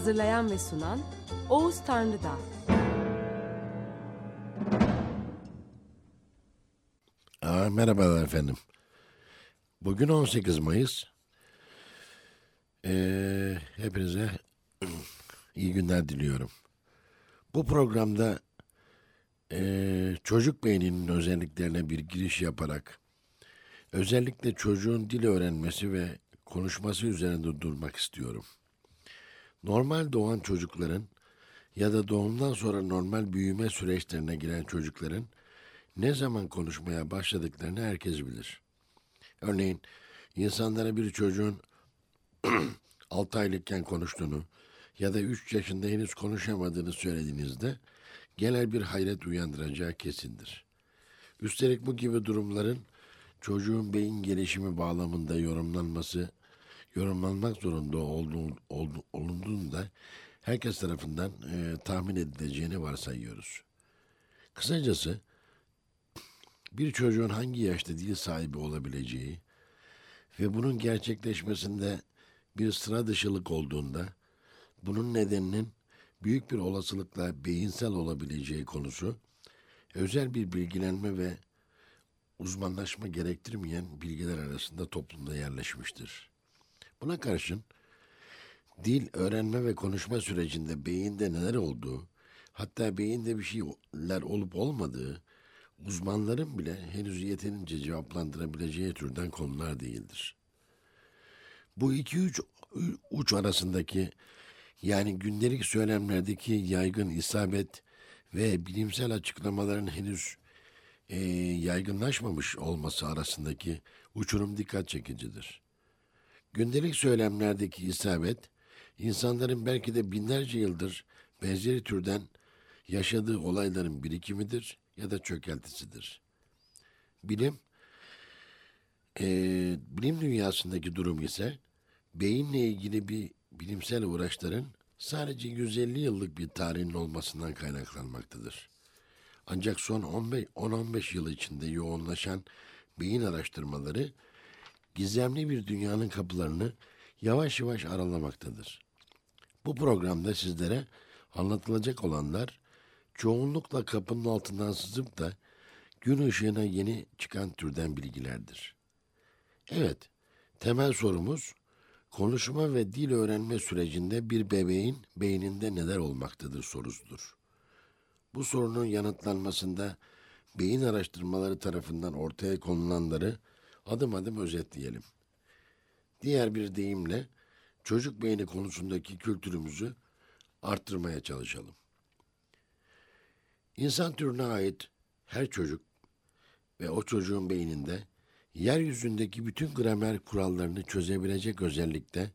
Hazırlayan ve sunan Oğuz Tanrıdağ. Aa, merhabalar efendim. Bugün 18 Mayıs. Ee, hepinize iyi günler diliyorum. Bu programda ee, çocuk beyninin özelliklerine bir giriş yaparak özellikle çocuğun dil öğrenmesi ve konuşması üzerinde durmak istiyorum. Normal doğan çocukların ya da doğumdan sonra normal büyüme süreçlerine giren çocukların ne zaman konuşmaya başladıklarını herkes bilir. Örneğin insanlara bir çocuğun 6 aylıkken konuştuğunu ya da 3 yaşında henüz konuşamadığını söylediğinizde genel bir hayret uyandıracağı kesindir. Üstelik bu gibi durumların çocuğun beyin gelişimi bağlamında yorumlanması, yorumlanmak zorunda olduğu, olduğu, olunduğunda herkes tarafından e, tahmin edileceğini varsayıyoruz. Kısacası bir çocuğun hangi yaşta dil sahibi olabileceği ve bunun gerçekleşmesinde bir sıra dışılık olduğunda bunun nedeninin büyük bir olasılıkla beyinsel olabileceği konusu özel bir bilgilenme ve uzmanlaşma gerektirmeyen bilgiler arasında toplumda yerleşmiştir. Buna karşın dil öğrenme ve konuşma sürecinde beyinde neler olduğu, hatta beyinde bir şeyler olup olmadığı uzmanların bile henüz yeterince cevaplandırabileceği türden konular değildir. Bu iki üç uç arasındaki yani gündelik söylemlerdeki yaygın isabet ve bilimsel açıklamaların henüz e, yaygınlaşmamış olması arasındaki uçurum dikkat çekicidir. Gündelik söylemlerdeki isabet, insanların belki de binlerce yıldır benzeri türden yaşadığı olayların birikimidir ya da çökeltisidir. Bilim, e, bilim dünyasındaki durum ise beyinle ilgili bir bilimsel uğraşların sadece 150 yıllık bir tarihin olmasından kaynaklanmaktadır. Ancak son 10-15 yıl içinde yoğunlaşan beyin araştırmaları gizemli bir dünyanın kapılarını yavaş yavaş aralamaktadır. Bu programda sizlere anlatılacak olanlar çoğunlukla kapının altından sızıp da gün ışığına yeni çıkan türden bilgilerdir. Evet, temel sorumuz konuşma ve dil öğrenme sürecinde bir bebeğin beyninde neler olmaktadır sorusudur. Bu sorunun yanıtlanmasında beyin araştırmaları tarafından ortaya konulanları adım adım özetleyelim. Diğer bir deyimle çocuk beyni konusundaki kültürümüzü arttırmaya çalışalım. İnsan türüne ait her çocuk ve o çocuğun beyninde yeryüzündeki bütün gramer kurallarını çözebilecek özellikte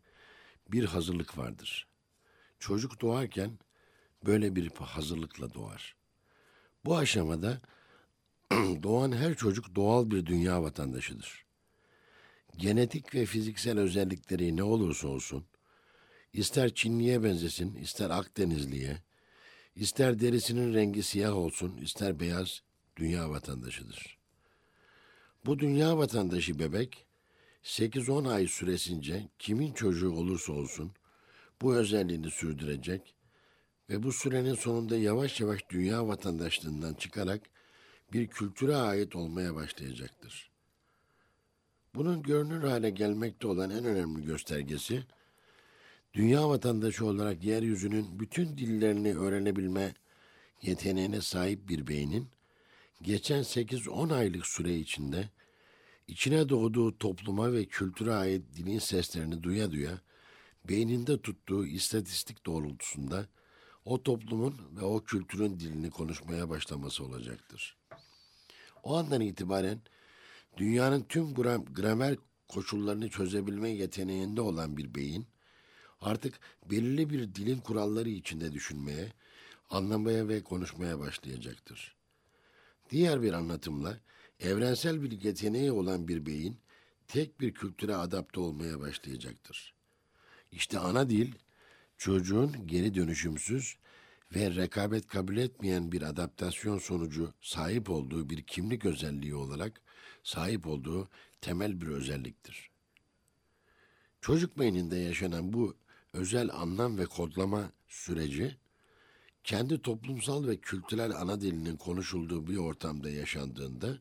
bir hazırlık vardır. Çocuk doğarken böyle bir hazırlıkla doğar. Bu aşamada doğan her çocuk doğal bir dünya vatandaşıdır. Genetik ve fiziksel özellikleri ne olursa olsun, ister Çinliye benzesin, ister Akdenizliye, ister derisinin rengi siyah olsun, ister beyaz, dünya vatandaşıdır. Bu dünya vatandaşı bebek, 8-10 ay süresince kimin çocuğu olursa olsun bu özelliğini sürdürecek ve bu sürenin sonunda yavaş yavaş dünya vatandaşlığından çıkarak bir kültüre ait olmaya başlayacaktır. Bunun görünür hale gelmekte olan en önemli göstergesi, dünya vatandaşı olarak yeryüzünün bütün dillerini öğrenebilme yeteneğine sahip bir beynin, geçen 8-10 aylık süre içinde içine doğduğu topluma ve kültüre ait dilin seslerini duya duya, beyninde tuttuğu istatistik doğrultusunda o toplumun ve o kültürün dilini konuşmaya başlaması olacaktır. O andan itibaren dünyanın tüm gram, gramer koşullarını çözebilme yeteneğinde olan bir beyin, artık belirli bir dilin kuralları içinde düşünmeye, anlamaya ve konuşmaya başlayacaktır. Diğer bir anlatımla, evrensel bir yeteneği olan bir beyin, tek bir kültüre adapte olmaya başlayacaktır. İşte ana dil, çocuğun geri dönüşümsüz ve rekabet kabul etmeyen bir adaptasyon sonucu sahip olduğu bir kimlik özelliği olarak sahip olduğu temel bir özelliktir. Çocuk beyninde yaşanan bu özel anlam ve kodlama süreci kendi toplumsal ve kültürel ana dilinin konuşulduğu bir ortamda yaşandığında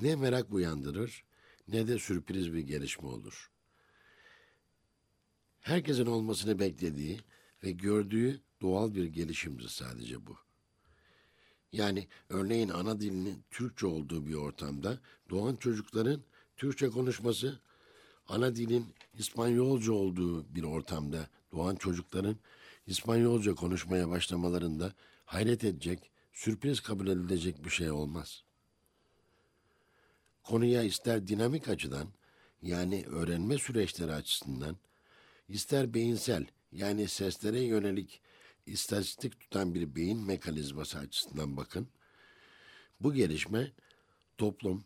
ne merak uyandırır ne de sürpriz bir gelişme olur. Herkesin olmasını beklediği ve gördüğü doğal bir gelişimdir sadece bu. Yani örneğin ana dilinin Türkçe olduğu bir ortamda doğan çocukların Türkçe konuşması, ana dilin İspanyolca olduğu bir ortamda doğan çocukların İspanyolca konuşmaya başlamalarında hayret edecek, sürpriz kabul edilecek bir şey olmaz. Konuya ister dinamik açıdan yani öğrenme süreçleri açısından, ister beyinsel yani seslere yönelik istatistik tutan bir beyin mekanizması açısından bakın. Bu gelişme toplum,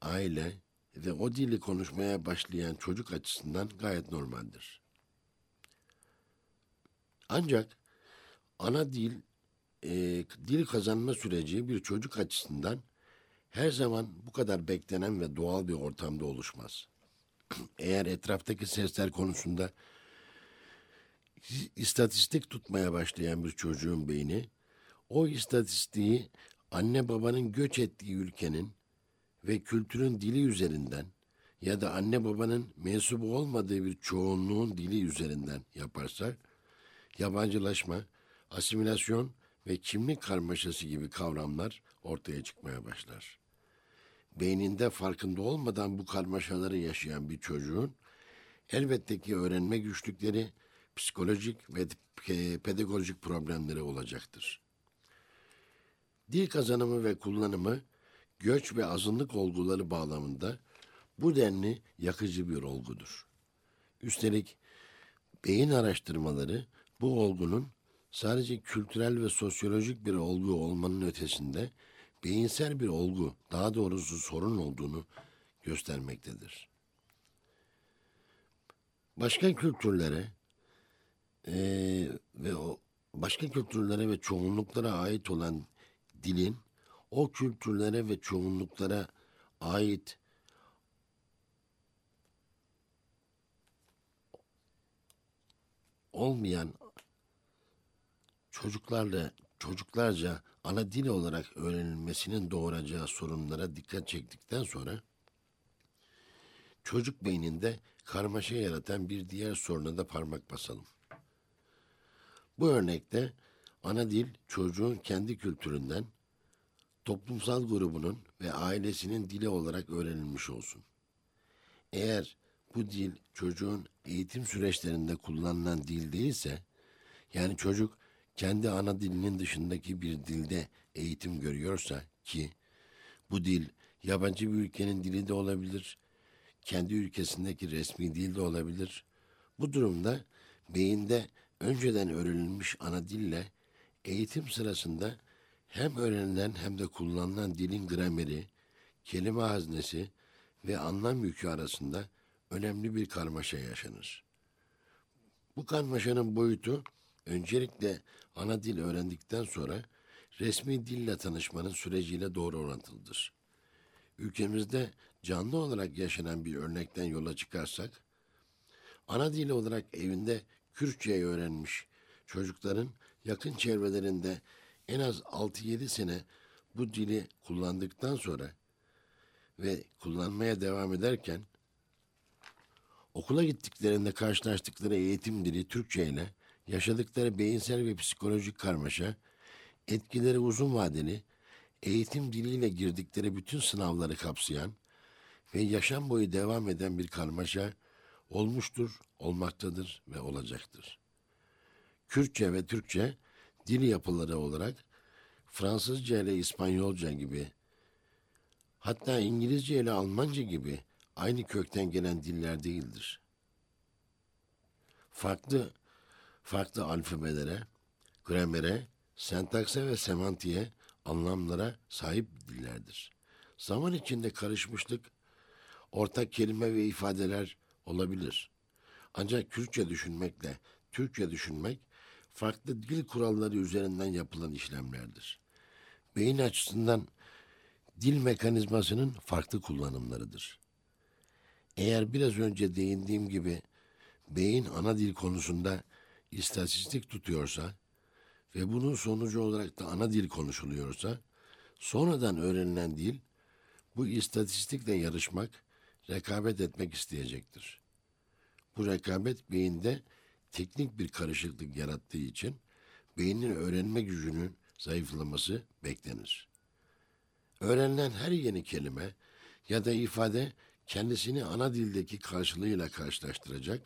aile ve o dili konuşmaya başlayan çocuk açısından gayet normaldir. Ancak ana dil e, dil kazanma süreci bir çocuk açısından her zaman bu kadar beklenen ve doğal bir ortamda oluşmaz. Eğer etraftaki sesler konusunda istatistik tutmaya başlayan bir çocuğun beyni o istatistiği anne babanın göç ettiği ülkenin ve kültürün dili üzerinden ya da anne babanın mensubu olmadığı bir çoğunluğun dili üzerinden yaparsa yabancılaşma, asimilasyon ve kimlik karmaşası gibi kavramlar ortaya çıkmaya başlar. Beyninde farkında olmadan bu karmaşaları yaşayan bir çocuğun elbette ki öğrenme güçlükleri psikolojik ve pedagojik problemleri olacaktır. Dil kazanımı ve kullanımı göç ve azınlık olguları bağlamında bu denli yakıcı bir olgudur. Üstelik beyin araştırmaları bu olgunun sadece kültürel ve sosyolojik bir olgu olmanın ötesinde beyinsel bir olgu, daha doğrusu sorun olduğunu göstermektedir. Başka kültürlere e, ve o başka kültürlere ve çoğunluklara ait olan dilin o kültürlere ve çoğunluklara ait olmayan çocuklarla çocuklarca ana dil olarak öğrenilmesinin doğuracağı sorunlara dikkat çektikten sonra çocuk beyninde karmaşa yaratan bir diğer soruna da parmak basalım. Bu örnekte ana dil çocuğun kendi kültüründen, toplumsal grubunun ve ailesinin dili olarak öğrenilmiş olsun. Eğer bu dil çocuğun eğitim süreçlerinde kullanılan dil değilse, yani çocuk kendi ana dilinin dışındaki bir dilde eğitim görüyorsa ki bu dil yabancı bir ülkenin dili de olabilir, kendi ülkesindeki resmi dil de olabilir. Bu durumda beyinde önceden öğrenilmiş ana dille eğitim sırasında hem öğrenilen hem de kullanılan dilin grameri, kelime haznesi ve anlam yükü arasında önemli bir karmaşa yaşanır. Bu karmaşanın boyutu öncelikle ana dil öğrendikten sonra resmi dille tanışmanın süreciyle doğru orantılıdır. Ülkemizde canlı olarak yaşanan bir örnekten yola çıkarsak, ana dil olarak evinde Kürtçeyi öğrenmiş. Çocukların yakın çevrelerinde en az 6-7 sene bu dili kullandıktan sonra ve kullanmaya devam ederken okula gittiklerinde karşılaştıkları eğitim dili Türkçe ile yaşadıkları beyinsel ve psikolojik karmaşa, etkileri uzun vadeli, eğitim diliyle girdikleri bütün sınavları kapsayan ve yaşam boyu devam eden bir karmaşa olmuştur, olmaktadır ve olacaktır. Kürtçe ve Türkçe dil yapıları olarak Fransızca ile İspanyolca gibi hatta İngilizce ile Almanca gibi aynı kökten gelen diller değildir. Farklı farklı alfabelere, gramere, sentakse ve semantiğe, anlamlara sahip dillerdir. Zaman içinde karışmışlık, ortak kelime ve ifadeler olabilir. Ancak Kürtçe düşünmekle Türkçe düşünmek farklı dil kuralları üzerinden yapılan işlemlerdir. Beyin açısından dil mekanizmasının farklı kullanımlarıdır. Eğer biraz önce değindiğim gibi beyin ana dil konusunda istatistik tutuyorsa ve bunun sonucu olarak da ana dil konuşuluyorsa sonradan öğrenilen dil bu istatistikle yarışmak, rekabet etmek isteyecektir. Bu rekabet beyinde teknik bir karışıklık yarattığı için beynin öğrenme gücünün zayıflaması beklenir. Öğrenilen her yeni kelime ya da ifade kendisini ana dildeki karşılığıyla karşılaştıracak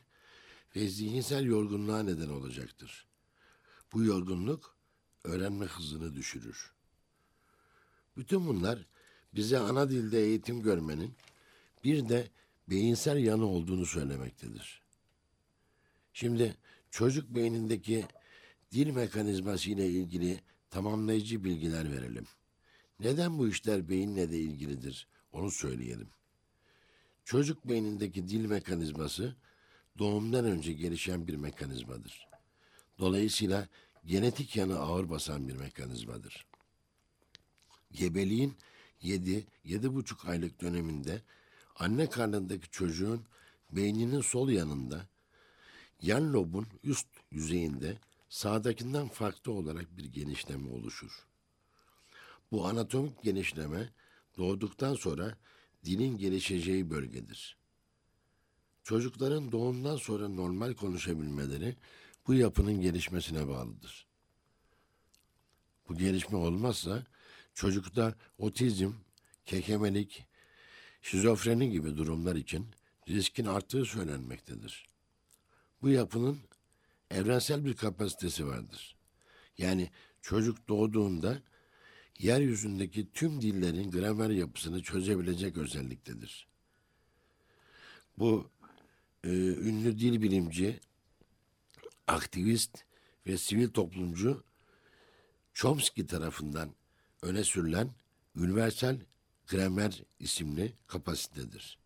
ve zihinsel yorgunluğa neden olacaktır. Bu yorgunluk öğrenme hızını düşürür. Bütün bunlar bize ana dilde eğitim görmenin bir de beyinsel yanı olduğunu söylemektedir. Şimdi çocuk beynindeki dil mekanizması ile ilgili tamamlayıcı bilgiler verelim. Neden bu işler beyinle de ilgilidir onu söyleyelim. Çocuk beynindeki dil mekanizması doğumdan önce gelişen bir mekanizmadır. Dolayısıyla genetik yanı ağır basan bir mekanizmadır. Gebeliğin 7-7,5 aylık döneminde anne karnındaki çocuğun beyninin sol yanında yan lobun üst yüzeyinde sağdakinden farklı olarak bir genişleme oluşur. Bu anatomik genişleme doğduktan sonra dilin gelişeceği bölgedir. Çocukların doğumdan sonra normal konuşabilmeleri bu yapının gelişmesine bağlıdır. Bu gelişme olmazsa çocukta otizm, kekemelik, şizofreni gibi durumlar için riskin arttığı söylenmektedir. Bu yapının evrensel bir kapasitesi vardır. Yani çocuk doğduğunda yeryüzündeki tüm dillerin gramer yapısını çözebilecek özelliktedir. Bu e, ünlü dil bilimci, aktivist ve sivil toplumcu Chomsky tarafından öne sürülen universal gramer isimli kapasitedir.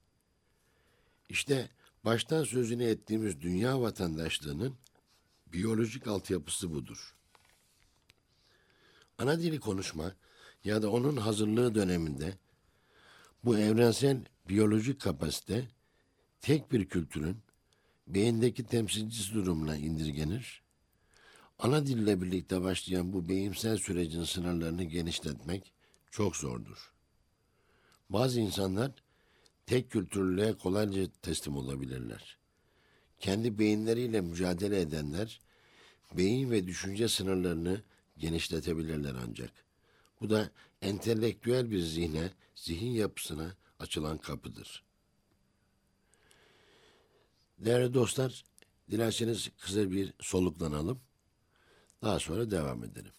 İşte baştan sözünü ettiğimiz dünya vatandaşlığının biyolojik altyapısı budur. Ana dili konuşma ya da onun hazırlığı döneminde bu evrensel biyolojik kapasite tek bir kültürün beyindeki temsilcisi durumuna indirgenir. Ana dille birlikte başlayan bu beyimsel sürecin sınırlarını genişletmek çok zordur. Bazı insanlar tek kültürlüğe kolayca teslim olabilirler. Kendi beyinleriyle mücadele edenler beyin ve düşünce sınırlarını genişletebilirler ancak. Bu da entelektüel bir zihne, zihin yapısına açılan kapıdır. Değerli dostlar, dilerseniz kısa bir soluklanalım. Daha sonra devam edelim.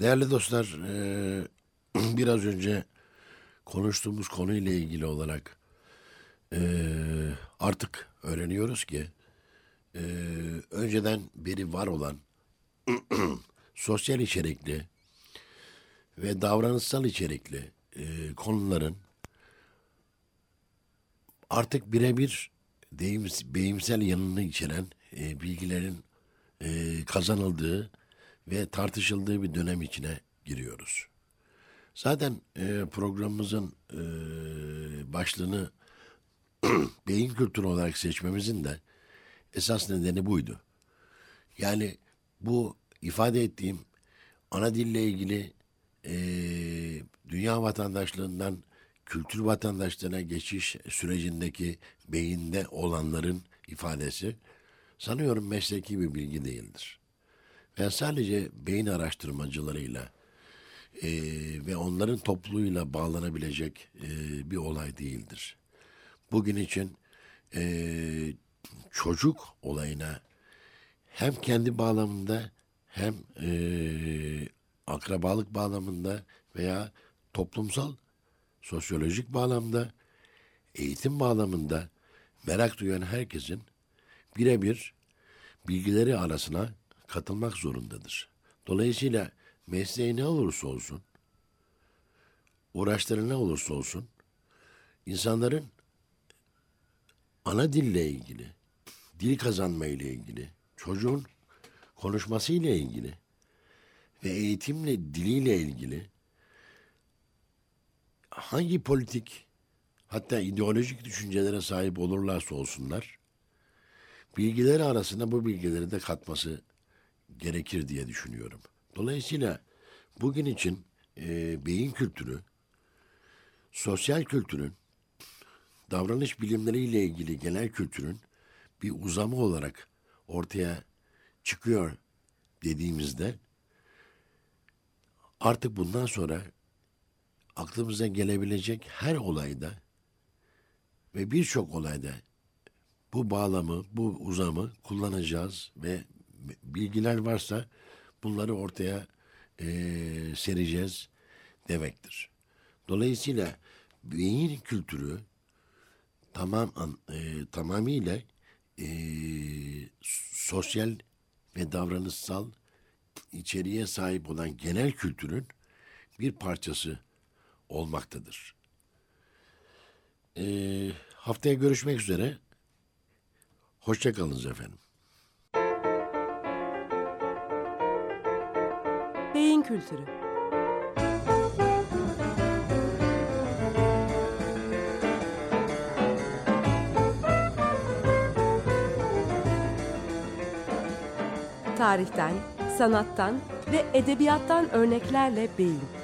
Değerli dostlar, e, biraz önce konuştuğumuz konuyla ilgili olarak e, artık öğreniyoruz ki e, önceden beri var olan sosyal içerikli ve davranışsal içerikli konuların artık birebir deyimsel yanını içeren bilgilerin kazanıldığı ve tartışıldığı bir dönem içine giriyoruz. Zaten e, programımızın e, başlığını beyin kültürü olarak seçmemizin de esas nedeni buydu. Yani bu ifade ettiğim ana dille ilgili e, dünya vatandaşlığından kültür vatandaşlığına geçiş sürecindeki beyinde olanların ifadesi sanıyorum mesleki bir bilgi değildir. Ben sadece beyin araştırmacılarıyla e, ve onların topluluğuyla bağlanabilecek e, bir olay değildir. Bugün için e, çocuk olayına hem kendi bağlamında hem e, akrabalık bağlamında veya toplumsal sosyolojik bağlamda eğitim bağlamında merak duyan herkesin birebir bilgileri arasına katılmak zorundadır. Dolayısıyla mesleği ne olursa olsun, uğraşları ne olursa olsun, insanların ana dille ilgili, dil kazanma ile ilgili, çocuğun konuşması ile ilgili ve eğitimle diliyle ilgili hangi politik hatta ideolojik düşüncelere sahip olurlarsa olsunlar bilgileri arasında bu bilgileri de katması gerekir diye düşünüyorum. Dolayısıyla bugün için e, beyin kültürü, sosyal kültürün, davranış bilimleriyle ilgili genel kültürün bir uzamı olarak ortaya çıkıyor dediğimizde artık bundan sonra aklımıza gelebilecek her olayda ve birçok olayda bu bağlamı, bu uzamı kullanacağız ve bilgiler varsa bunları ortaya e, sereceğiz demektir. Dolayısıyla beyin kültürü tamam e, tamamıyla e, sosyal ve davranışsal içeriğe sahip olan genel kültürün bir parçası olmaktadır. E, haftaya görüşmek üzere. Hoşçakalınız efendim. Kültürü. Tarihten, sanattan ve edebiyattan örneklerle beyin.